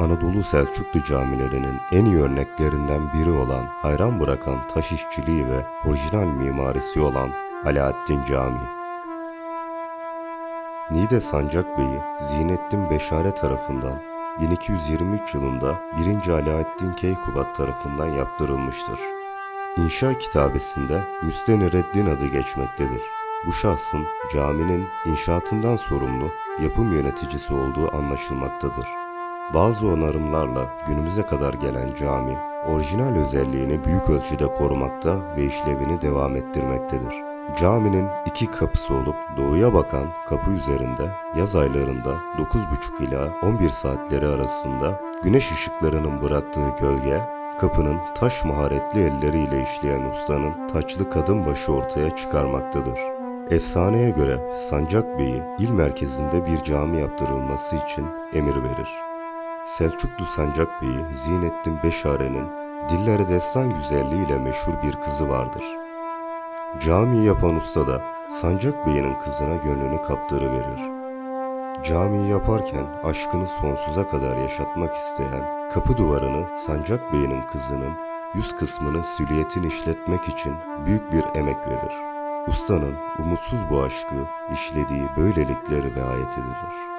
Anadolu Selçuklu camilerinin en iyi örneklerinden biri olan hayran bırakan taş işçiliği ve orijinal mimarisi olan Alaaddin Camii. Niğde Sancakbey'i Zinettin Beşare tarafından 1223 yılında 1. Alaaddin Keykubat tarafından yaptırılmıştır. İnşa kitabesinde Müstenireddin adı geçmektedir. Bu şahsın caminin inşaatından sorumlu yapım yöneticisi olduğu anlaşılmaktadır. Bazı onarımlarla günümüze kadar gelen cami, orijinal özelliğini büyük ölçüde korumakta ve işlevini devam ettirmektedir. Caminin iki kapısı olup doğuya bakan kapı üzerinde yaz aylarında 9.30 ila 11 saatleri arasında güneş ışıklarının bıraktığı gölge, kapının taş maharetli elleriyle işleyen ustanın taçlı kadın başı ortaya çıkarmaktadır. Efsaneye göre Sancak Bey'i il merkezinde bir cami yaptırılması için emir verir. Selçuklu Sancak Bey'i Zinettin Beşare'nin dillere destan güzelliğiyle meşhur bir kızı vardır. Cami yapan usta da Sancak Bey'in kızına gönlünü kaptırıverir. Camiyi yaparken aşkını sonsuza kadar yaşatmak isteyen kapı duvarını Sancak Bey'in kızının yüz kısmını silüetin işletmek için büyük bir emek verir. Ustanın umutsuz bu aşkı işlediği böylelikleri riayet edilir.